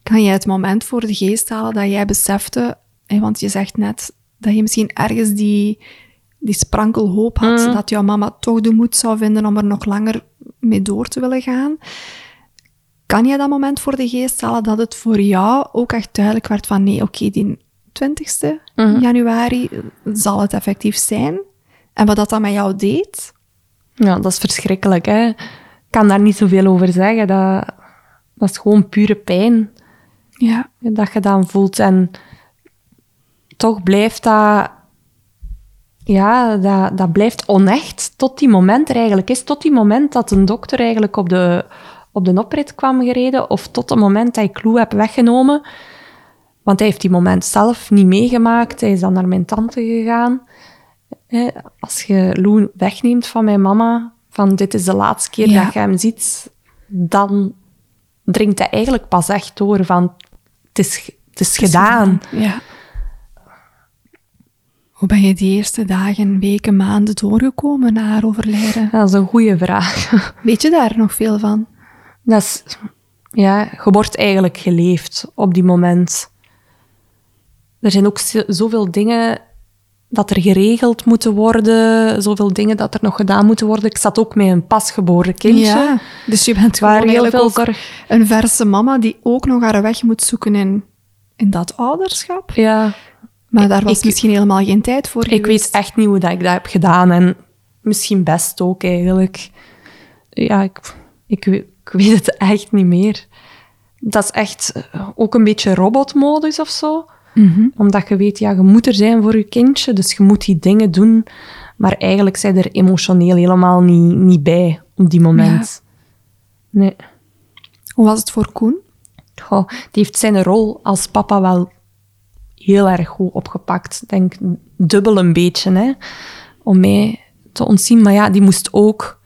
Kan jij het moment voor de geest halen dat jij besefte, hè, want je zegt net dat je misschien ergens die, die sprankel hoop had, Mhm. dat jouw mama toch de moed zou vinden om er nog langer mee door te willen gaan. Kan jij dat moment voor de geest halen dat het voor jou ook echt duidelijk werd van nee, oké, die 20ste Mhm. januari zal het effectief zijn? En wat dat dan met jou deed? Ja, dat is verschrikkelijk. Hè? Ik kan daar niet zoveel over zeggen. Dat, dat is gewoon pure pijn. Ja, dat je dan voelt. En toch blijft dat, ja, dat, dat blijft onecht tot die moment er eigenlijk is. Tot die moment dat een dokter eigenlijk op de, op de oprit kwam gereden, of tot het moment dat ik Lou heb weggenomen. Want hij heeft die moment zelf niet meegemaakt. Hij is dan naar mijn tante gegaan. Als je Lou wegneemt van mijn mama, van dit is de laatste keer Ja. dat je hem ziet, dan dringt hij eigenlijk pas echt door van... Het is, het is gedaan. Ja. Hoe ben je die eerste dagen, weken, maanden doorgekomen na haar overlijden? Dat is een goede vraag. Weet je daar nog veel van? Dat is... Ja, je wordt eigenlijk geleefd op die moment. Er zijn ook zo- zoveel dingen dat er geregeld moeten worden, zoveel dingen dat er nog gedaan moeten worden. Ik zat ook met een pasgeboren kindje. Ja, dus je bent gewoon eigenlijk ook zorg- een verse mama die ook nog haar weg moet zoeken in, in dat ouderschap. Ja, Maar daar was Ik- misschien helemaal geen tijd voor ik weet echt niet hoe dat ik dat heb gedaan. En misschien best ook eigenlijk. Ja, ik, ik, weet, ik weet het echt niet meer. Dat is echt eh, ook een beetje robotmodus of zo. Mhm. Omdat je weet, ja, je moet er zijn voor je kindje, dus je moet die dingen doen. Maar eigenlijk zijn er emotioneel helemaal niet, niet bij op die moment. Nee. Hoe was het voor Koen? Goh, die heeft zijn rol als papa wel heel erg goed opgepakt. Ik denk dubbel een beetje, hè, om mij te ontzien. Maar ja, die moest ook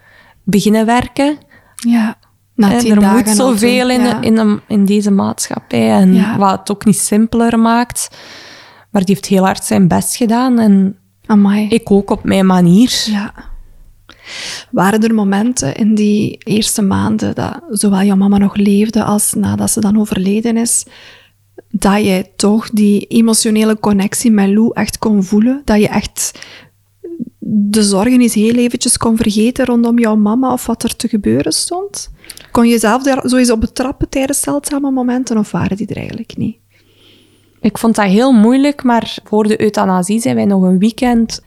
beginnen werken. Ja, na er moet zoveel in, ja. in, in deze maatschappij. En Ja. wat het ook niet simpeler maakt. Maar die heeft heel hard zijn best gedaan. En Amai. ik ook op mijn manier. Ja. Waren er momenten in die eerste maanden dat zowel jouw mama nog leefde als nadat ze dan overleden is, dat jij toch die emotionele connectie met Lou echt kon voelen? Dat je echt de zorgen eens heel eventjes kon vergeten rondom jouw mama of wat er te gebeuren stond? Kon je jezelf daar eens op betrappen tijdens zeldzame momenten of waren die er eigenlijk niet? Ik vond dat heel moeilijk, maar voor de euthanasie zijn wij nog een weekend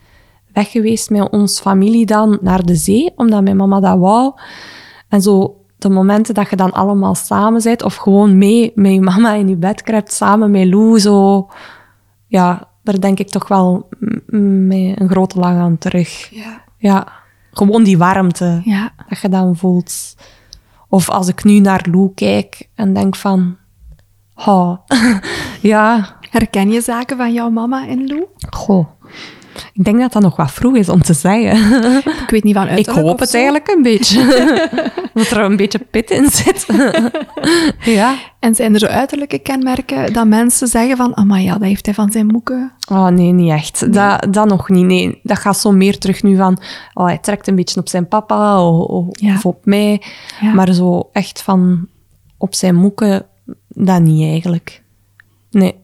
weg geweest met ons familie dan naar de zee, omdat mijn mama dat wou. En zo de momenten dat je dan allemaal samen bent, of gewoon mee met je mama in je bed kruipt, samen met Lou, zo... Ja, daar denk ik toch wel met een grote lach aan terug. Ja. Ja, gewoon die warmte Ja. dat je dan voelt. Of als ik nu naar Lou kijk en denk van... Oh, ja, Herken je zaken van jouw mama in Lou? Goh. Ik denk dat dat nog wat vroeg is om te zeggen. Ik weet niet van Ik hoop het zo. eigenlijk een beetje. dat er een beetje pit in zit. ja. En zijn er zo uiterlijke kenmerken dat mensen zeggen van, ah maar ja, dat heeft hij van zijn boeken. Oh nee, niet echt. Dat, dat nog niet. Nee, dat gaat zo meer terug nu van... Oh, hij trekt een beetje op zijn papa of, of- Ja. of op mij. Ja. Maar zo echt van op zijn moeken, dat niet eigenlijk. Nee.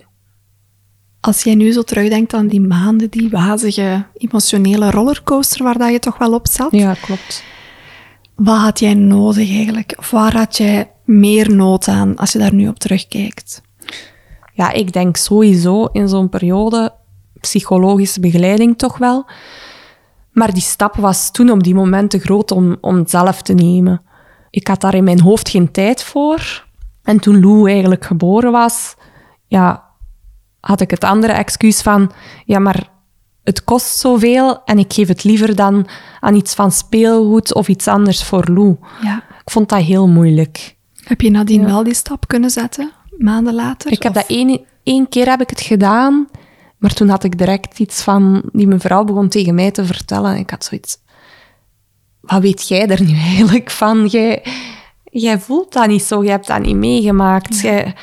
Als jij nu zo terugdenkt aan die maanden, die wazige emotionele rollercoaster waar dat je toch wel op zat, Ja, klopt. wat had jij nodig eigenlijk? Of waar had jij meer nood aan als je daar nu op terugkijkt? Ja, ik denk sowieso in zo'n periode psychologische begeleiding toch wel. Maar die stap was toen op die moment te groot om, om het zelf te nemen. Ik had daar in mijn hoofd geen tijd voor. En toen Lou eigenlijk geboren was, ja, had ik het andere excuus van, ja, maar het kost zoveel en ik geef het liever dan aan iets van speelgoed of iets anders voor Lou. Ja. Ik vond dat heel moeilijk. Heb je nadien wel die stap kunnen zetten, maanden later? Ik heb dat één, één keer heb ik het gedaan, maar toen had ik direct iets van die mevrouw begon tegen mij te vertellen. En ik had zoiets. Wat weet jij er nu eigenlijk van? Jij, jij voelt dat niet zo, je hebt dat niet meegemaakt. Jij-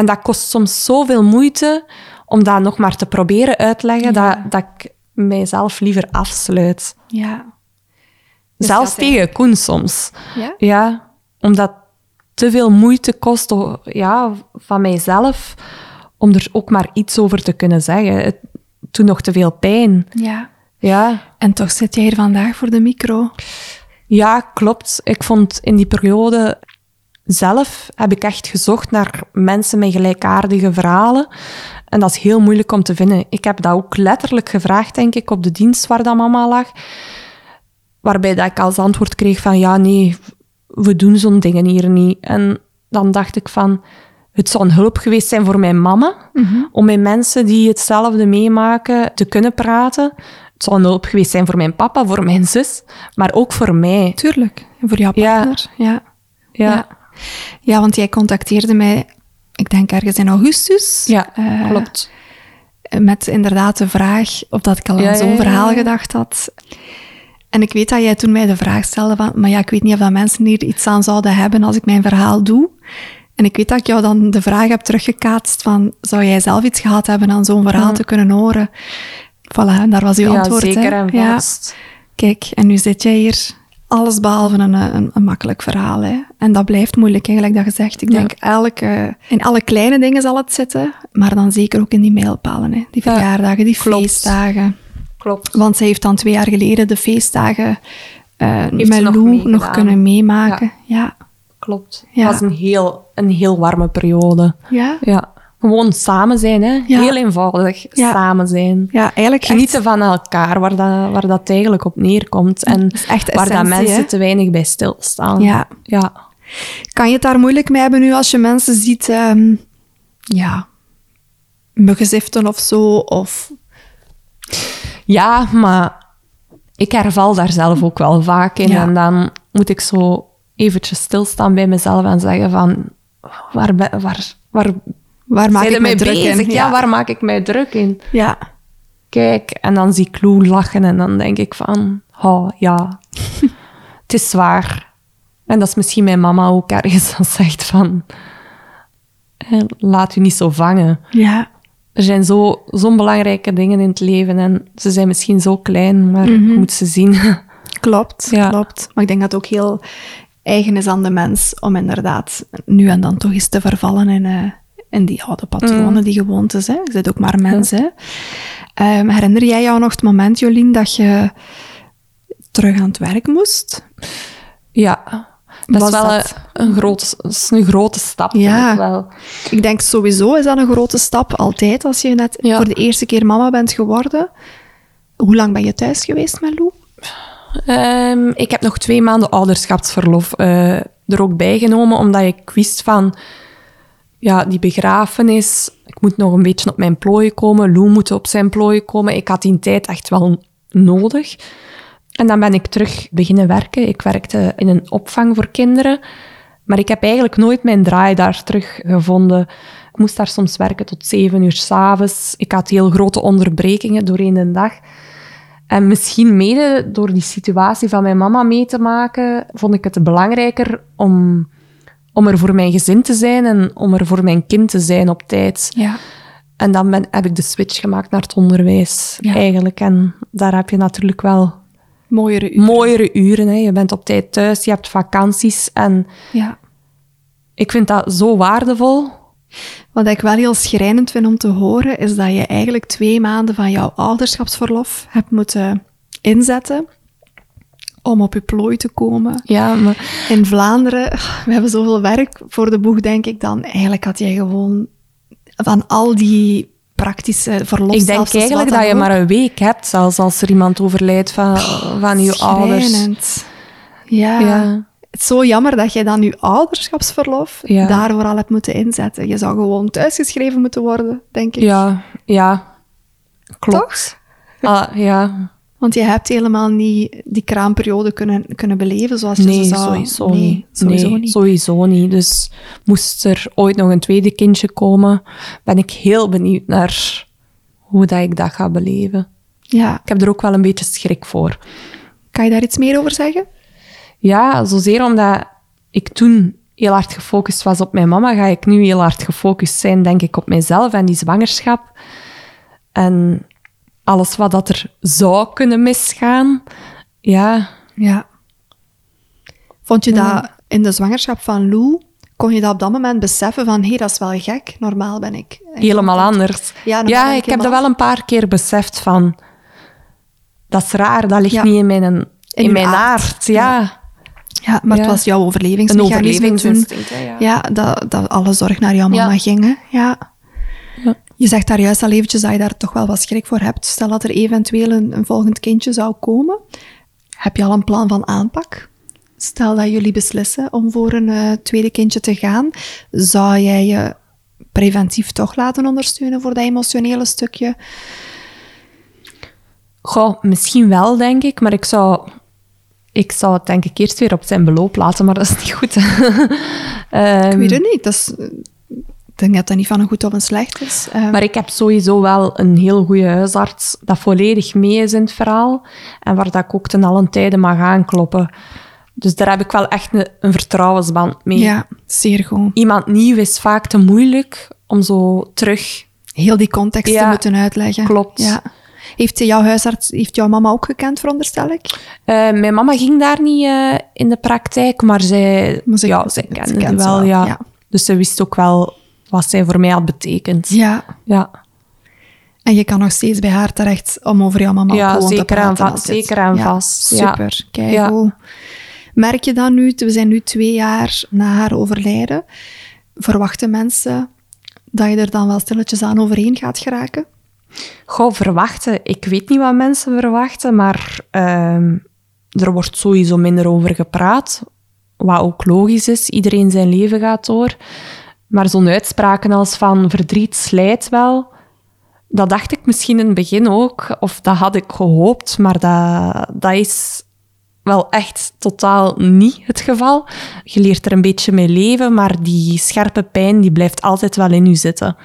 en dat kost soms zoveel moeite om dat nog maar te proberen uitleggen, dat, dat ik mijzelf liever afsluit. Ja. Dus Zelfs tegen Koen soms. Ja? Ja, omdat te veel moeite kost o- ja, van mijzelf om er ook maar iets over te kunnen zeggen. Het doet nog te veel pijn. Ja. Ja, En toch zit jij hier vandaag voor de micro. ja klopt. Ik vond in die periode zelf heb ik echt gezocht naar mensen met gelijkaardige verhalen. En dat is heel moeilijk om te vinden. Ik heb dat ook letterlijk gevraagd, denk ik, op de dienst waar dat mama lag. Waarbij dat ik als antwoord kreeg van, ja, nee, we doen zo'n dingen hier niet. En dan dacht ik van, het zou een hulp geweest zijn voor mijn mama, om met mensen die hetzelfde meemaken te kunnen praten. Het zou een hulp geweest zijn voor mijn papa, voor mijn zus, maar ook voor mij. Tuurlijk. En voor jouw partner. Ja. Ja, Ja. Ja, want jij contacteerde mij, ik denk ergens in augustus. ja, eh, klopt. Met inderdaad de vraag of dat ik al Ja, aan ja, zo'n ja, verhaal ja. gedacht had. En ik weet dat jij toen mij de vraag stelde van, maar ja, ik weet niet of dat mensen hier iets aan zouden hebben als ik mijn verhaal doe. En ik weet dat ik jou dan de vraag heb teruggekaatst van, zou jij zelf iets gehad hebben aan zo'n verhaal te kunnen horen? Voilà, en daar was uw ja, antwoord. hè? zeker en Ja. vast. Kijk, en nu zit jij hier alles behalve een, een, een makkelijk verhaal. Hè? En dat blijft moeilijk, hè, gelijk dat gezegd. Ik Ja. denk, elke, in alle kleine dingen zal het zitten, maar dan zeker ook in die mijlpalen. Hè? Die Ja, verjaardagen, die klopt. feestdagen. Klopt. Want zij heeft dan twee jaar geleden de feestdagen eh ze met nog Lou meegedaan. nog kunnen meemaken. Ja. Klopt. Het was een heel, een heel warme periode. Ja? Ja. Gewoon samen zijn, hè. Ja. Heel eenvoudig. Ja. Samen zijn. Ja, eigenlijk echt- Genieten van elkaar, waar dat, waar dat eigenlijk op neerkomt. En waar dat mensen hè? te weinig bij stilstaan. Ja. Ja. Kan je het daar moeilijk mee hebben nu als je mensen ziet, ehm, ja, muggenziften of zo? Of, Ja, maar ik herval daar zelf ook wel vaak in. Ja. En dan moet ik zo eventjes stilstaan bij mezelf en zeggen van... Waar, waar, waar waar maak ik mij druk bezig? in? Ja. waar maak ik mij druk in? Ja. Kijk, en dan zie ik Lou lachen en dan denk ik van... Oh, ja, het is zwaar. En dat is misschien mijn mama ook ergens dat zegt van... eh, Laat u niet zo vangen. Ja. Er zijn zo- zo'n belangrijke dingen in het leven en ze zijn misschien zo klein, maar Mhm. je moet ze zien. Klopt, Ja. klopt. Maar ik denk dat het ook heel eigen is aan de mens om inderdaad nu en dan toch eens te vervallen in, eh, in die oude patronen, Mm. die gewoontes. Hè. Je bent ook maar mens. Hè. Ehm, herinner jij jou nog het moment, Jolien, dat je terug aan het werk moest? ja, dat Was is wel dat? Een, een, groot, dat is een grote stap. Ja. ik wel. Ik denk sowieso is dat een grote stap, altijd, als je net Ja. voor de eerste keer mama bent geworden. Hoe lang ben je thuis geweest met Lou? Ehm, ik heb nog twee maanden ouderschapsverlof eh, er ook bij genomen, omdat ik wist van... Ja, die begrafenis, ik moet nog een beetje op mijn plooi komen. Lou moet op zijn plooi komen. Ik had die tijd echt wel nodig. En dan ben ik terug beginnen werken. Ik werkte in een opvang voor kinderen. Maar ik heb eigenlijk nooit mijn draai daar terug gevonden. Ik moest daar soms werken tot zeven uur s'avonds. Ik had heel grote onderbrekingen doorheen de dag. En misschien mede door die situatie van mijn mama mee te maken, vond ik het belangrijker om, om er voor mijn gezin te zijn en om er voor mijn kind te zijn op tijd. Ja. En dan ben, heb ik de switch gemaakt naar het onderwijs, Ja. eigenlijk. En daar heb je natuurlijk wel Mooiere uren. mooiere uren. Hè. Je bent op tijd thuis, je hebt vakanties. En Ja. ik vind dat zo waardevol. Wat ik wel heel schrijnend vind om te horen, is dat je eigenlijk twee maanden van jouw ouderschapsverlof hebt moeten inzetten om op je plooi te komen. Ja, maar In Vlaanderen, we hebben zoveel werk voor de boeg, denk ik dan. Eigenlijk had jij gewoon van al die praktische verlof ik denk eigenlijk dat je maar een week hebt, zelfs als er iemand overlijdt van, van je ouders. Ja. Ja. Het is zo jammer dat jij dan je ouderschapsverlof Ja. daarvoor al hebt moeten inzetten. Je zou gewoon thuisgeschreven moeten worden, denk ik. Ja, ja. Klopt. Ah, ja. Want je hebt helemaal niet die kraamperiode kunnen, kunnen beleven zoals je Nee, ze zou... sowieso nee, niet. Sowieso nee, niet. sowieso niet. Dus moest er ooit nog een tweede kindje komen, ben ik heel benieuwd naar hoe dat ik dat ga beleven. Ja. Ik heb er ook wel een beetje schrik voor. Kan je daar iets meer over zeggen? Ja, zozeer omdat ik toen heel hard gefocust was op mijn mama, ga ik nu heel hard gefocust zijn, denk ik, op mijzelf en die zwangerschap. En alles wat dat er zou kunnen misgaan. Ja, Ja. Vond je dat in de zwangerschap van Lou, kon je dat op dat moment beseffen van, hé, hey, dat is wel gek, normaal ben ik... helemaal anders. Ja, ik ik heb dat wel een paar keer beseft van... Dat is raar, dat ligt Ja. niet in mijn, in mijn aard. aard. Ja, Ja, maar het was jouw een overlevingsmechanisme toen. overlevingsinstinct. Ja. Ja, dat, dat alle zorg naar jouw mama Ja. ging. Hè? Ja. Je zegt daar juist al eventjes dat je daar toch wel wat schrik voor hebt. Stel dat er eventueel een, een volgend kindje zou komen. Heb je al een plan van aanpak? Stel dat jullie beslissen om voor een eh, tweede kindje te gaan. Zou jij je preventief toch laten ondersteunen voor dat emotionele stukje? Goh, misschien wel, denk ik. Maar ik zou, ik zou het denk ik eerst weer op zijn beloop laten. Maar dat is niet goed. Ehm, Ik weet het niet. Dat is, ik denk dat dat niet van een goed of een slecht is. Eh, Maar ik heb sowieso wel een heel goede huisarts dat volledig mee is in het verhaal. En waar dat ik ook ten allen tijde mag aankloppen. Dus daar heb ik wel echt een, een vertrouwensband mee. Ja, zeer goed. Iemand nieuw is vaak te moeilijk om zo terug... Heel die context te moeten uitleggen. klopt. Ja. Heeft jouw huisarts, heeft jouw mama ook gekend, veronderstel ik? Eh, mijn mama ging daar niet eh, in de praktijk, maar zij, Maar ze- ja, ze- kende wel, wel, ja. ja. Dus ze wist ook wel wat zij voor mij had betekend. Ja. Ja, En je kan nog steeds bij haar terecht om over jouw mama Ja, zeker te en praten. va- als het- zeker en ja, vast, ja. Super, kijk Merk je dan nu, we zijn nu twee jaar na haar overlijden, verwachten mensen dat je er dan wel stilletjes aan overheen gaat geraken? Goh, verwachten. Ik weet niet wat mensen verwachten, maar ehm, er wordt sowieso minder over gepraat. Wat ook logisch is, iedereen zijn leven gaat door. Maar zo'n uitspraken als van verdriet slijt wel, dat dacht ik misschien in het begin ook, of dat had ik gehoopt, maar dat, dat is wel echt totaal niet het geval. Je leert er een beetje mee leven, maar die scherpe pijn die blijft altijd wel in je zitten.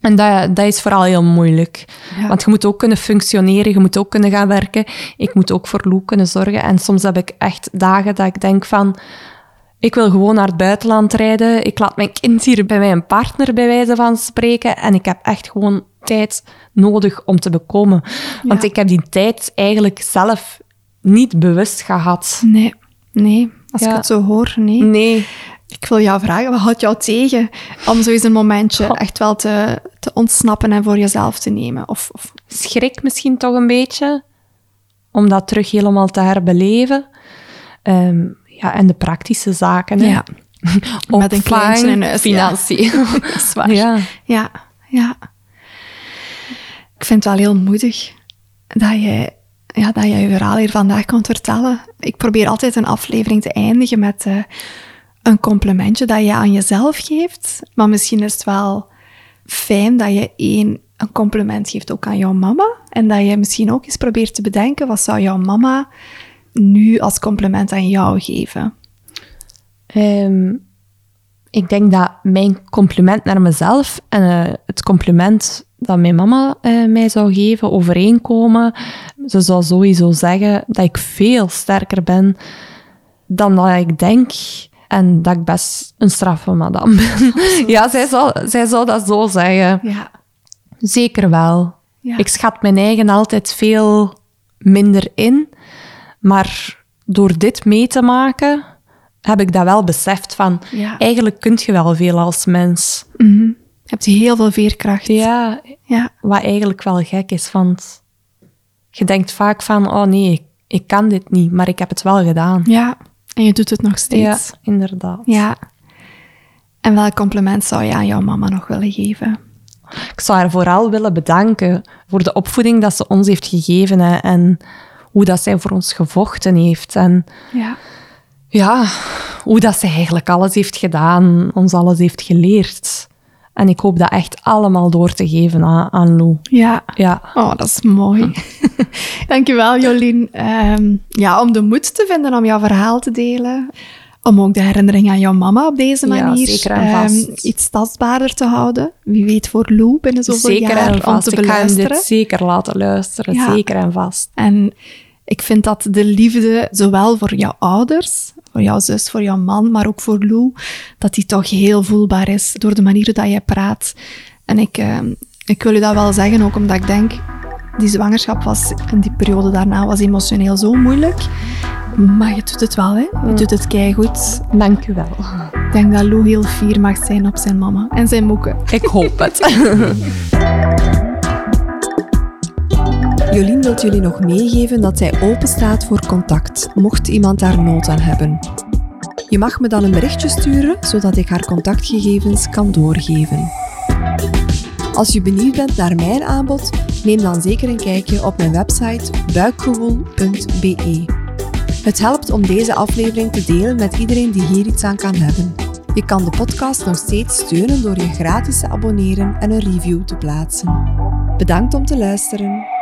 En dat, dat is vooral heel moeilijk. Ja. Want je moet ook kunnen functioneren, je moet ook kunnen gaan werken. Ik moet ook voor Lou kunnen zorgen. En soms heb ik echt dagen dat ik denk van... Ik wil gewoon naar het buitenland rijden. Ik laat mijn kind hier bij mijn partner, bij wijze van spreken. En ik heb echt gewoon tijd nodig om te bekomen. Want Ja. ik heb die tijd eigenlijk zelf niet bewust gehad. Nee, nee. Als ik het zo hoor, nee. Nee. Ik wil jou vragen, wat houdt jou tegen om zo eens een momentje echt wel te, te ontsnappen en voor jezelf te nemen? Of, of schrik misschien toch een beetje om dat terug helemaal te herbeleven. Ehm, ja, en de praktische zaken. Hè. Ja. Met een kleintje in huis, ja. Financiën. dat is waar. Ja. Ja, ja. Ik vind het wel heel moedig dat je, ja, dat je je verhaal hier vandaag komt vertellen. Ik probeer altijd een aflevering te eindigen met eh, een complimentje dat je aan jezelf geeft. Maar misschien is het wel fijn dat je één een compliment geeft ook aan jouw mama. En dat je misschien ook eens probeert te bedenken, wat zou jouw mama nu als compliment aan jou geven? Ehm, ik denk dat mijn compliment naar mezelf en eh, het compliment dat mijn mama eh, mij zou geven overeenkomen. Ze zou sowieso zeggen dat ik veel sterker ben dan dat ik denk. En dat ik best een straffe madame ben. ja, zij zou, zij zou dat zo zeggen. Ja. Zeker wel. Ja. Ik schat mijn eigen altijd veel minder in. Maar door dit mee te maken, heb ik dat wel beseft van... Ja. Eigenlijk kun je wel veel als mens. Mhm. Je hebt heel veel veerkracht. Ja, Ja. wat eigenlijk wel gek is, want je denkt vaak van... Oh nee, ik, ik kan dit niet, maar ik heb het wel gedaan. Ja, en je doet het nog Ja, steeds. inderdaad. Ja. En welk compliment zou je aan jouw mama nog willen geven? Ik zou haar vooral willen bedanken voor de opvoeding dat ze ons heeft gegeven hè, en hoe dat zij voor ons gevochten heeft. En Ja. ja, hoe dat ze eigenlijk alles heeft gedaan, ons alles heeft geleerd. En ik hoop dat echt allemaal door te geven aan, aan Lou. Ja. Ja. Oh, dat is mooi. Dankjewel, Jolien. Ehm, ja, om de moed te vinden om jouw verhaal te delen. Om ook de herinnering aan jouw mama op deze Ja, manier en ehm, iets tastbaarder te houden. Wie weet voor Lou binnen zoveel Zeker jaar en om vast. te Ik ga hem beluisteren. dit zeker laten luisteren. Ja. Zeker en vast. En ik vind dat de liefde, zowel voor jouw ouders, voor jouw zus, voor jouw man, maar ook voor Lou, dat die toch heel voelbaar is door de manier dat jij praat. En ik, eh, ik wil u dat wel zeggen, ook omdat ik denk, die zwangerschap was, en die periode daarna was emotioneel zo moeilijk. Maar je doet het wel, hè? Je doet het keigoed. Dank u wel. Ik denk dat Lou heel fier mag zijn op zijn mama en zijn moeke. Ik hoop het. Jolien wilt jullie nog meegeven dat zij open staat voor contact, mocht iemand daar nood aan hebben. Je mag me dan een berichtje sturen, zodat ik haar contactgegevens kan doorgeven. Als je benieuwd bent naar mijn aanbod, neem dan zeker een kijkje op mijn website buikgewoel.be. Het helpt om deze aflevering te delen met iedereen die hier iets aan kan hebben. Je kan de podcast nog steeds steunen door je gratis te abonneren en een review te plaatsen. Bedankt om te luisteren.